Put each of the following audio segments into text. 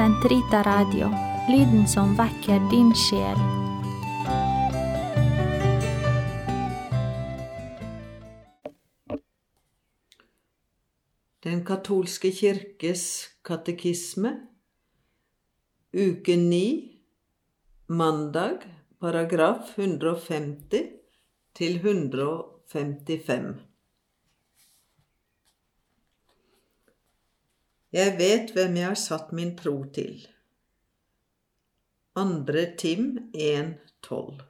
Sentrita Radio, lyden som vekker din sjel. Den katolske kirkes katekisme, uke 9, mandag, paragraf 150 til 155. Jeg vet hvem jeg har satt min tro til. Andre Tim 1,12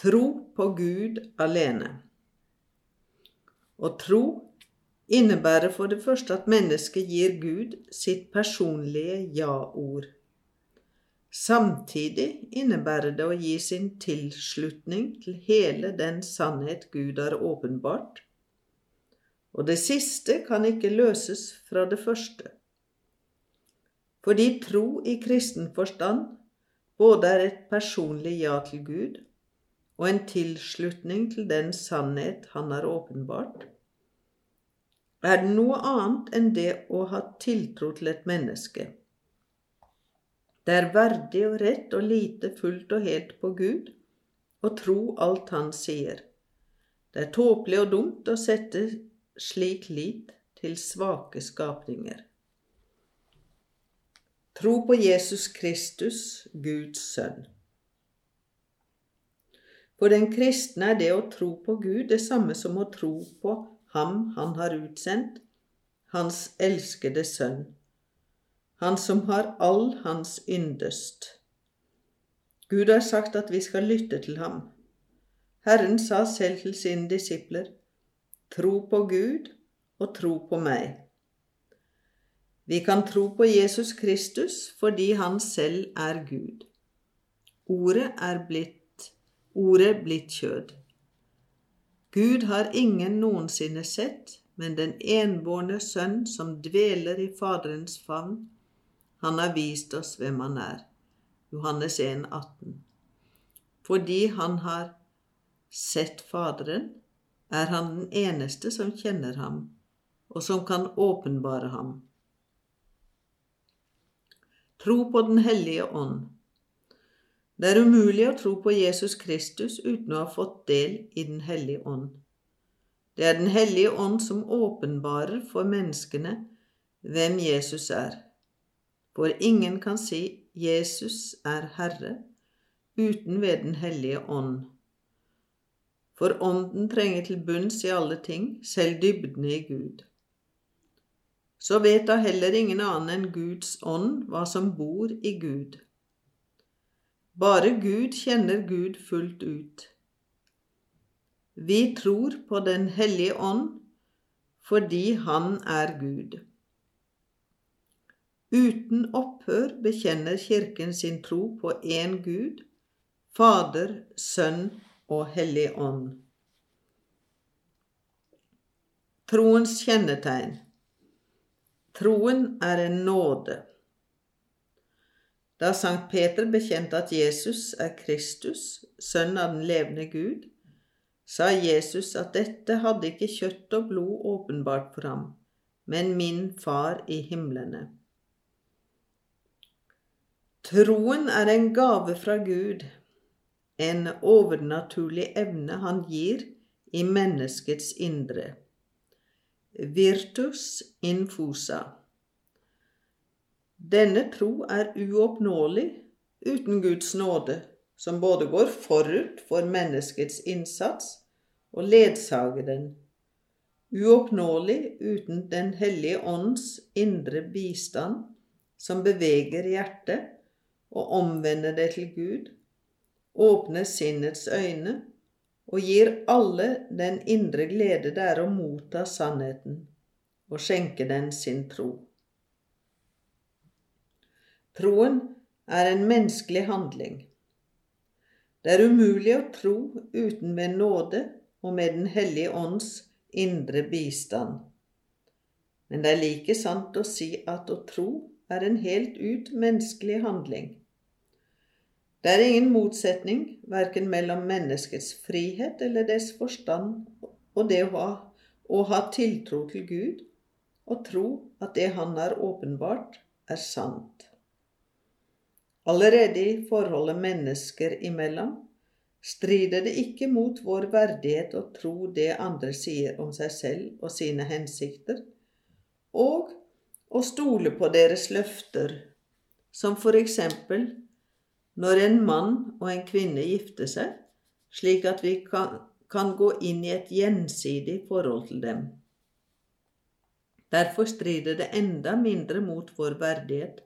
Tro på Gud alene. Å tro innebærer for det første at mennesket gir Gud sitt personlige ja-ord. Samtidig innebærer det å gi sin tilslutning til hele den sannhet Gud har åpenbart, og det siste kan ikke løses fra det første. Fordi tro i kristen forstand både er et personlig ja til Gud og en tilslutning til den sannhet Han har åpenbart, er det noe annet enn det å ha tiltro til et menneske. Det er verdig og rett å lite fullt og helt på Gud og tro alt Han sier. Det er tåpelig og dumt å sette slik lit til svake skapninger. Tro på Jesus Kristus, Guds sønn. For den kristne er det å tro på Gud det samme som å tro på Ham Han har utsendt, Hans elskede Sønn, Han som har all Hans yndest. Gud har sagt at vi skal lytte til ham. Herren sa selv til sine disipler, Tro på Gud og tro på meg. Vi kan tro på Jesus Kristus fordi han selv er Gud. Ordet er blitt, ordet blitt kjød. Gud har ingen noensinne sett, men den enbårne Sønn som dveler i Faderens favn, han har vist oss hvem han er. Johannes 1, 18. Fordi han har sett Faderen, er han den eneste som kjenner ham, og som kan åpenbare ham. Tro på Den hellige ånd. Det er umulig å tro på Jesus Kristus uten å ha fått del i Den hellige ånd. Det er Den hellige ånd som åpenbarer for menneskene hvem Jesus er. For ingen kan si Jesus er Herre uten ved Den hellige ånd for Ånden trenger til bunns i alle ting, selv dybdene i Gud. Så vet da heller ingen annen enn Guds ånd hva som bor i Gud. Bare Gud kjenner Gud fullt ut. Vi tror på Den hellige ånd fordi Han er Gud. Uten opphør bekjenner Kirken sin tro på én Gud, Fader, Sønn og Hellig Ånd. Troens kjennetegn Troen er en nåde. Da Sankt Peter bekjente at Jesus er Kristus, sønn av den levende Gud, sa Jesus at dette hadde ikke kjøtt og blod åpenbart for ham, men min Far i himlene. Troen er en gave fra Gud, en overnaturlig evne han gir i menneskets indre. Virtus infusa. Denne tro er uoppnåelig uten Guds nåde, som både går forut for menneskets innsats og ledsager den. Uoppnåelig uten Den hellige ånds indre bistand, som beveger hjertet og omvender det til Gud, åpner sinnets øyne og gir alle den indre glede det er å motta sannheten og skjenke den sin tro. Troen er en menneskelig handling. Det er umulig å tro uten med nåde og med Den hellige ånds indre bistand. Men det er like sant å si at å tro er en helt ut menneskelig handling. Det er ingen motsetning verken mellom menneskets frihet eller dess forstand og det å ha, å ha tiltro til Gud og tro at det Han har åpenbart, er sant. Allerede i forholdet mennesker imellom strider det ikke mot vår verdighet å tro det andre sier om seg selv og sine hensikter, og å stole på deres løfter, som for eksempel når en mann og en kvinne gifter seg, slik at vi kan, kan gå inn i et gjensidig forhold til dem. Derfor strider det enda mindre mot vår verdighet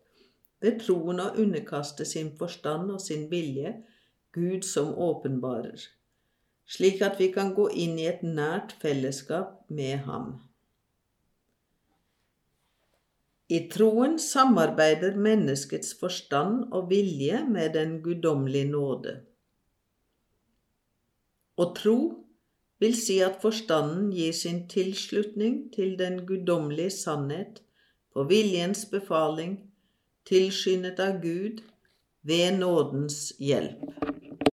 ved troen å underkaste sin forstand og sin vilje Gud som åpenbarer, slik at vi kan gå inn i et nært fellesskap med Ham. I troen samarbeider menneskets forstand og vilje med den guddommelige nåde. Å tro vil si at forstanden gir sin tilslutning til den guddommelige sannhet på viljens befaling, tilskyndet av Gud ved nådens hjelp.